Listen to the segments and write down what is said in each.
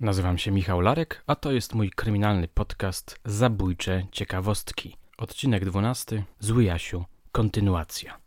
Nazywam się Michał Larek, a to jest mój kryminalny podcast Zabójcze Ciekawostki. Odcinek 12. Zły Jasiu. Kontynuacja.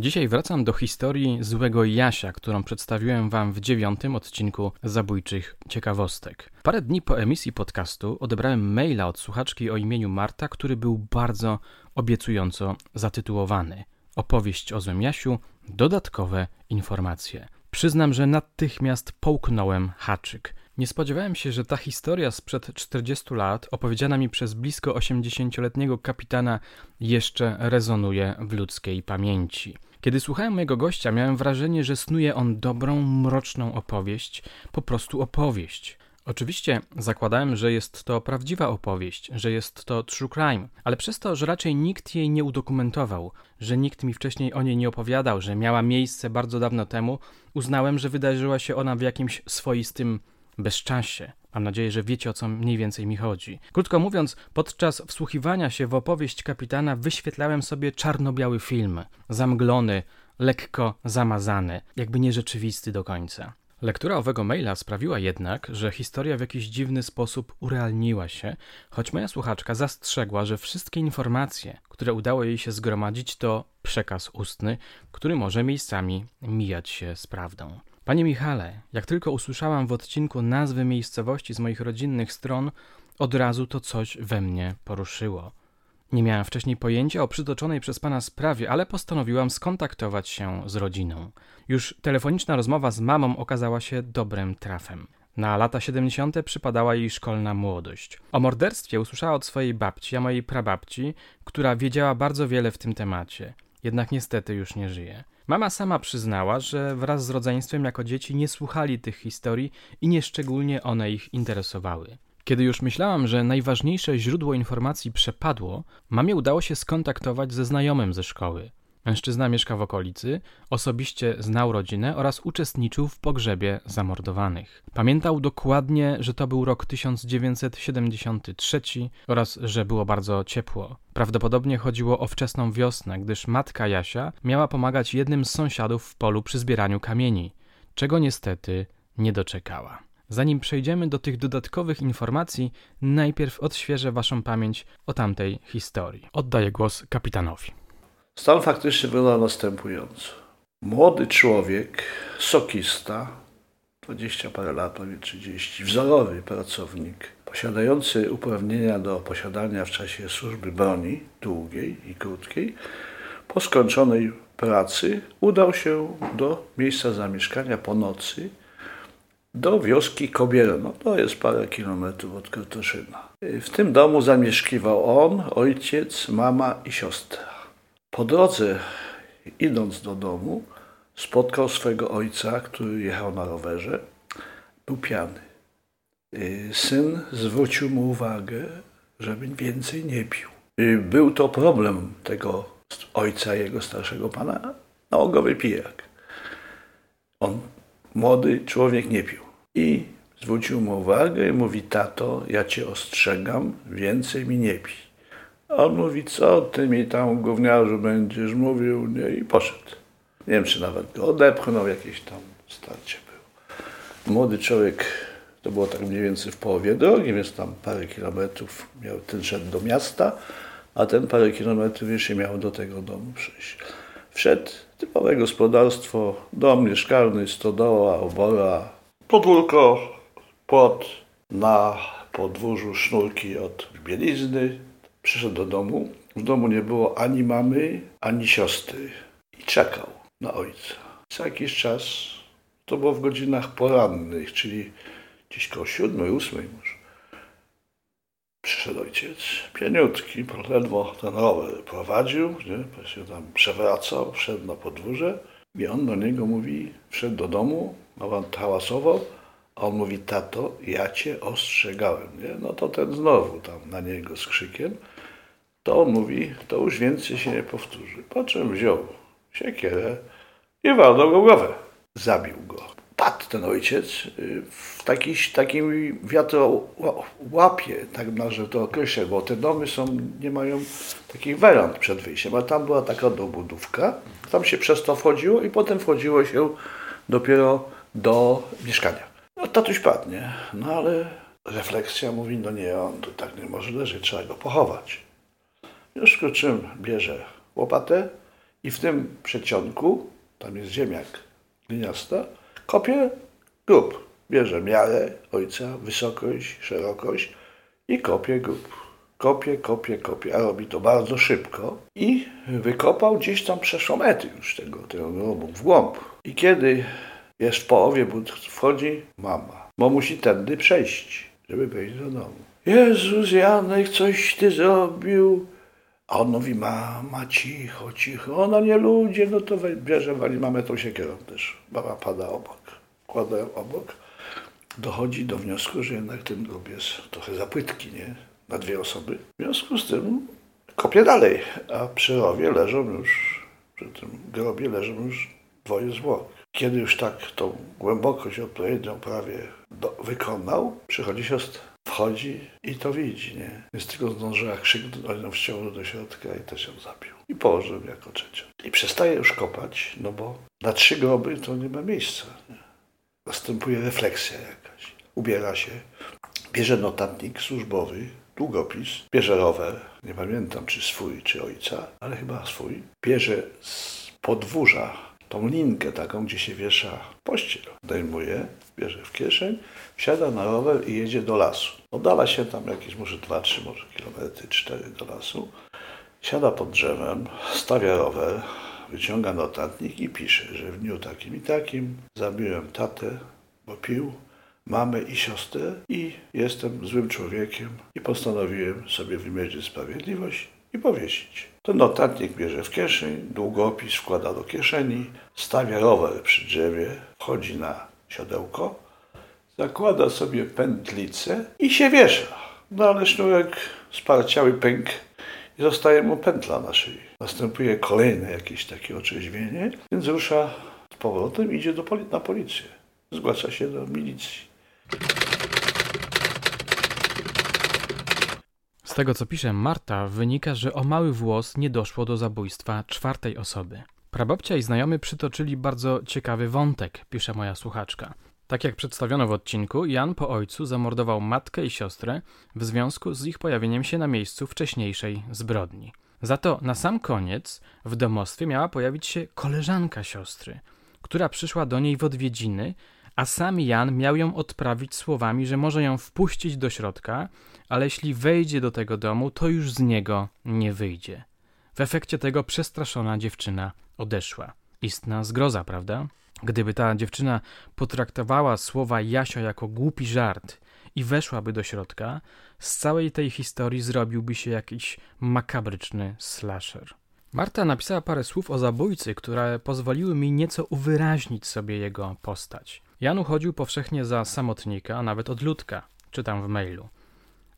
Dzisiaj wracam do historii złego Jasia, którą przedstawiłem wam w dziewiątym odcinku Zabójczych Ciekawostek. Parę dni po emisji podcastu odebrałem maila od słuchaczki o imieniu Marta, który był bardzo obiecująco zatytułowany. Opowieść o złym Jasiu, dodatkowe informacje. Przyznam, że natychmiast połknąłem haczyk. Nie spodziewałem się, że ta historia sprzed 40 lat, opowiedziana mi przez blisko 80-letniego kapitana, jeszcze rezonuje w ludzkiej pamięci. Kiedy słuchałem mojego gościa, miałem wrażenie, że snuje on dobrą, mroczną opowieść, po prostu opowieść. Oczywiście zakładałem, że jest to prawdziwa opowieść, że jest to true crime, ale przez to, że raczej nikt jej nie udokumentował, że nikt mi wcześniej o niej nie opowiadał, że miała miejsce bardzo dawno temu, uznałem, że wydarzyła się ona w jakimś swoistym bezczasie. Mam nadzieję, że wiecie o co mniej więcej mi chodzi. Krótko mówiąc, podczas wsłuchiwania się w opowieść kapitana wyświetlałem sobie czarno-biały film, zamglony, lekko zamazany, jakby nierzeczywisty do końca. Lektura owego maila sprawiła jednak, że historia w jakiś dziwny sposób urealniła się, choć moja słuchaczka zastrzegła, że wszystkie informacje, które udało jej się zgromadzić, to przekaz ustny, który może miejscami mijać się z prawdą. Panie Michale, jak tylko usłyszałam w odcinku nazwy miejscowości z moich rodzinnych stron, od razu to coś we mnie poruszyło. Nie miałem wcześniej pojęcia o przytoczonej przez pana sprawie, ale postanowiłam skontaktować się z rodziną. Już telefoniczna rozmowa z mamą okazała się dobrym trafem. Na lata 70. przypadała jej szkolna młodość. O morderstwie usłyszała od swojej babci, a mojej prababci, która wiedziała bardzo wiele w tym temacie. Jednak niestety już nie żyje. Mama sama przyznała, że wraz z rodzeństwem jako dzieci nie słuchali tych historii i nieszczególnie one ich interesowały. Kiedy już myślałam, że najważniejsze źródło informacji przepadło, mamie udało się skontaktować ze znajomym ze szkoły. Mężczyzna mieszka w okolicy, osobiście znał rodzinę oraz uczestniczył w pogrzebie zamordowanych. Pamiętał dokładnie, że to był rok 1973 oraz że było bardzo ciepło. Prawdopodobnie chodziło o wczesną wiosnę, gdyż matka Jasia miała pomagać jednym z sąsiadów w polu przy zbieraniu kamieni, czego niestety nie doczekała. Zanim przejdziemy do tych dodatkowych informacji, najpierw odświeżę Waszą pamięć o tamtej historii. Oddaję głos kapitanowi. Stan faktyczny wygląda następująco. Młody człowiek, sokista, 20 parę lat, prawie 30, wzorowy pracownik, posiadający uprawnienia do posiadania w czasie służby broni długiej i krótkiej, po skończonej pracy udał się do miejsca zamieszkania po nocy do wioski Kobielno. To jest parę kilometrów od Krotoszyna. W tym domu zamieszkiwał on, ojciec, mama i siostra. Po drodze, idąc do domu, spotkał swego ojca, który jechał na rowerze. Był piany. Y, syn zwrócił mu uwagę, żeby więcej nie pił. Y, był to problem tego ojca, jego starszego pana, nałogowy pijak. On, młody człowiek, nie pił. I zwrócił mu uwagę i mówi, tato, ja cię ostrzegam, więcej mi nie pij. On mówi, co ty mi tam gówniarzu będziesz mówił, nie? i poszedł. Nie wiem, czy nawet go odepchnął, jakieś tam starcie było. Młody człowiek, to było tak mniej więcej w połowie drogi, więc tam parę kilometrów miał, ten szedł do miasta, a ten parę kilometrów jeszcze miał do tego domu przyjść. Wszedł, typowe gospodarstwo, dom mieszkalny, stodoła, obora, podwórko, płot, na podwórzu sznurki od bielizny, Przyszedł do domu. W domu nie było ani mamy, ani siostry. I czekał na ojca. Co jakiś czas, to było w godzinach porannych, czyli gdzieś koło siódmej, ósmej może. Przyszedł ojciec, pieniutki, ledwo ten rower prowadził, nie? się tam przewracał, wszedł na podwórze i on do niego mówi, wszedł do domu, a hałasował, a on mówi, tato, ja cię ostrzegałem, nie? No to ten znowu tam na niego z krzykiem, to mówi, to już więcej się nie powtórzy. Po czym wziął siekierę i walnął go głowę. Zabił go. Padł ten ojciec, y, w taki, takim wiatrołapie, tak może to określę, bo te domy są, nie mają takich werand przed wyjściem, a tam była taka dobudówka, tam się przez to wchodziło i potem wchodziło się dopiero do mieszkania. No tatuś padnie, no ale refleksja mówi, no nie, on tu tak nie może leżeć, trzeba go pochować. W związku z czym bierze łopatę i w tym przedsionku, tam jest ziemiak gliniasta, kopie grób. Bierze miarę ojca, wysokość, szerokość i kopie grób. Kopie, kopie, kopie, a robi to bardzo szybko i wykopał gdzieś tam przeszło metry już tego, tego grobu w głąb. I kiedy jest w połowie, wchodzi mama, bo musi tędy przejść, żeby wejść do domu. Jezus Janek, coś ty zrobił. A on mówi, mama, cicho, cicho. Ona nie ludzie, no to bierze, wali mamę tą siekierą też. Baba pada obok, kładę obok. Dochodzi do wniosku, że jednak ten grób jest trochę za płytki, nie? Na dwie osoby. W związku z tym kopie dalej, a przy rowie leżą już, przy tym grobie leżą już dwoje zwłok. Kiedy już tak tą głębokość odpowiednią prawie do, wykonał, przychodzi siostra wchodzi i to widzi, nie? Więc tylko zdążyła krzyknąć, ją wciągnął do środka i też ją zabił. I położył jako trzecią. I przestaje już kopać, no bo na trzy groby to nie ma miejsca. Nie? Następuje refleksja jakaś. Ubiera się, bierze notatnik służbowy, długopis, bierze rower, nie pamiętam czy swój, czy ojca, ale chyba swój. Bierze z podwórza tą linkę taką, gdzie się wiesza pościel. Dejmuje, bierze w kieszeń, wsiada na rower i jedzie do lasu. Oddala się tam jakieś może 2-3 może kilometry, 4 do lasu. Siada pod drzewem, stawia rower, wyciąga notatnik i pisze, że w dniu takim i takim zabiłem tatę, bo pił, mamę i siostrę i jestem złym człowiekiem i postanowiłem sobie wymierzyć sprawiedliwość i powiesić. Ten notatnik bierze w kieszeń, długopis wkłada do kieszeni, stawia rower przy drzewie, wchodzi na siodełko, zakłada sobie pętlicę i się wiesza. No ale sznurek sparciały pęk i zostaje mu pętla na szyi. Następuje kolejne jakieś takie otrzeźwienie, więc rusza z powrotem, idzie do poli na policję. Zgłasza się do milicji. Tego co pisze Marta, wynika, że o mały włos nie doszło do zabójstwa czwartej osoby. Prababcia i znajomy przytoczyli bardzo ciekawy wątek, pisze moja słuchaczka. Tak jak przedstawiono w odcinku, Jan po ojcu zamordował matkę i siostrę w związku z ich pojawieniem się na miejscu wcześniejszej zbrodni. Za to na sam koniec w domostwie miała pojawić się koleżanka siostry, która przyszła do niej w odwiedziny, a sam Jan miał ją odprawić słowami, że może ją wpuścić do środka, ale jeśli wejdzie do tego domu, to już z niego nie wyjdzie. W efekcie tego przestraszona dziewczyna odeszła. Istna zgroza, prawda? Gdyby ta dziewczyna potraktowała słowa Jasio jako głupi żart i weszłaby do środka, z całej tej historii zrobiłby się jakiś makabryczny slasher. Marta napisała parę słów o zabójcy, które pozwoliły mi nieco uwyraźnić sobie jego postać. Jan uchodził powszechnie za samotnika, a nawet odludka, czytam w mailu.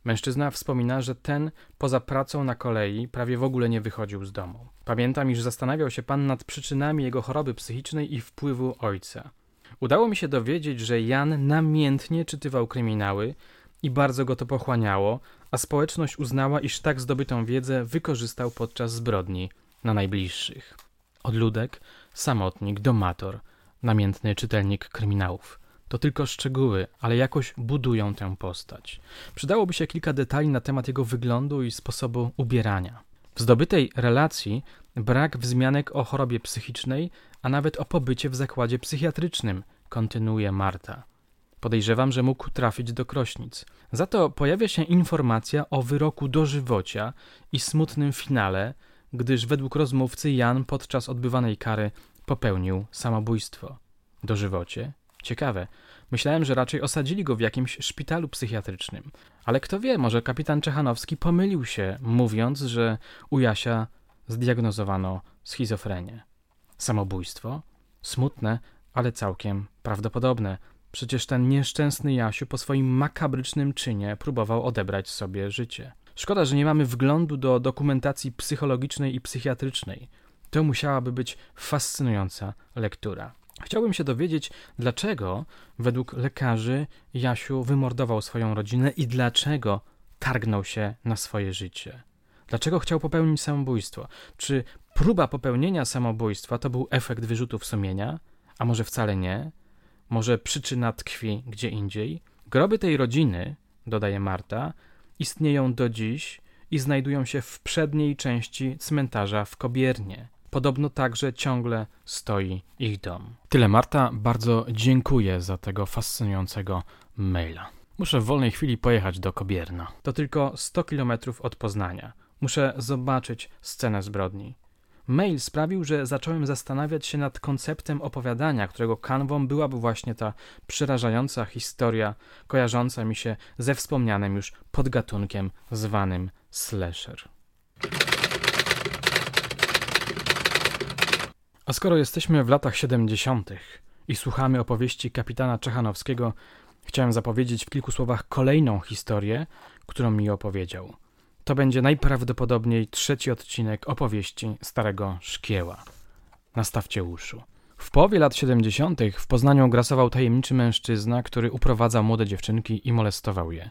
Mężczyzna wspomina, że ten poza pracą na kolei prawie w ogóle nie wychodził z domu. Pamiętam, iż zastanawiał się pan nad przyczynami jego choroby psychicznej i wpływu ojca. Udało mi się dowiedzieć, że Jan namiętnie czytywał kryminały i bardzo go to pochłaniało, a społeczność uznała, iż tak zdobytą wiedzę wykorzystał podczas zbrodni na najbliższych. Odludek, samotnik, domator, namiętny czytelnik kryminałów. To tylko szczegóły, ale jakoś budują tę postać. Przydałoby się kilka detali na temat jego wyglądu i sposobu ubierania. W zdobytej relacji brak wzmianek o chorobie psychicznej, a nawet o pobycie w zakładzie psychiatrycznym, kontynuuje Marta. Podejrzewam, że mógł trafić do Krośnic. Za to pojawia się informacja o wyroku dożywocia i smutnym finale, gdyż według rozmówcy Jan podczas odbywanej kary popełnił samobójstwo. Dożywocie Ciekawe. Myślałem, że raczej osadzili go w jakimś szpitalu psychiatrycznym. Ale kto wie, może kapitan Czechanowski pomylił się, mówiąc, że u Jasia zdiagnozowano schizofrenię. Samobójstwo? Smutne, ale całkiem prawdopodobne. Przecież ten nieszczęsny Jasiu po swoim makabrycznym czynie próbował odebrać sobie życie. Szkoda, że nie mamy wglądu do dokumentacji psychologicznej i psychiatrycznej. To musiałaby być fascynująca lektura. Chciałbym się dowiedzieć, dlaczego według lekarzy Jasiu wymordował swoją rodzinę i dlaczego targnął się na swoje życie. Dlaczego chciał popełnić samobójstwo? Czy próba popełnienia samobójstwa to był efekt wyrzutów sumienia? A może wcale nie? Może przyczyna tkwi gdzie indziej? Groby tej rodziny, dodaje Marta, istnieją do dziś i znajdują się w przedniej części cmentarza w Kobiernie. Podobno także ciągle stoi ich dom. Tyle Marta, bardzo dziękuję za tego fascynującego maila. Muszę w wolnej chwili pojechać do Kobierna. To tylko 100 kilometrów od Poznania. Muszę zobaczyć scenę zbrodni. Mail sprawił, że zacząłem zastanawiać się nad konceptem opowiadania, którego kanwą byłaby właśnie ta przerażająca historia, kojarząca mi się ze wspomnianym już podgatunkiem zwanym slasher. A skoro jesteśmy w latach 70. i słuchamy opowieści kapitana Czechanowskiego, chciałem zapowiedzieć w kilku słowach kolejną historię, którą mi opowiedział. To będzie najprawdopodobniej trzeci odcinek opowieści Starego Szkieła. Nastawcie uszu. W połowie lat 70. w Poznaniu grasował tajemniczy mężczyzna, który uprowadza młode dziewczynki i molestował je.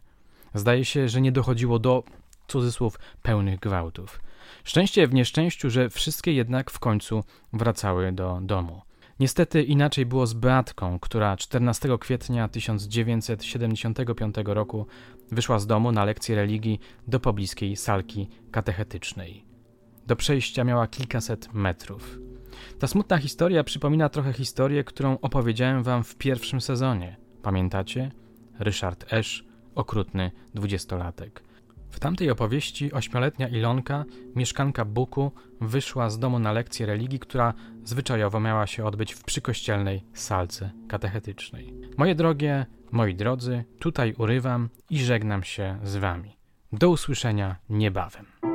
Zdaje się, że nie dochodziło do, cudzysłów, pełnych gwałtów. Szczęście w nieszczęściu, że wszystkie jednak w końcu wracały do domu. Niestety inaczej było z Beatką, która 14 kwietnia 1975 roku wyszła z domu na lekcję religii do pobliskiej salki katechetycznej. Do przejścia miała kilkaset metrów. Ta smutna historia przypomina trochę historię, którą opowiedziałem wam w pierwszym sezonie. Pamiętacie? Ryszard Esz, okrutny dwudziestolatek. W tamtej opowieści ośmioletnia Ilonka, mieszkanka Buku, wyszła z domu na lekcję religii, która zwyczajowo miała się odbyć w przykościelnej salce katechetycznej. Moje drogie, moi drodzy, tutaj urywam i żegnam się z wami. Do usłyszenia niebawem.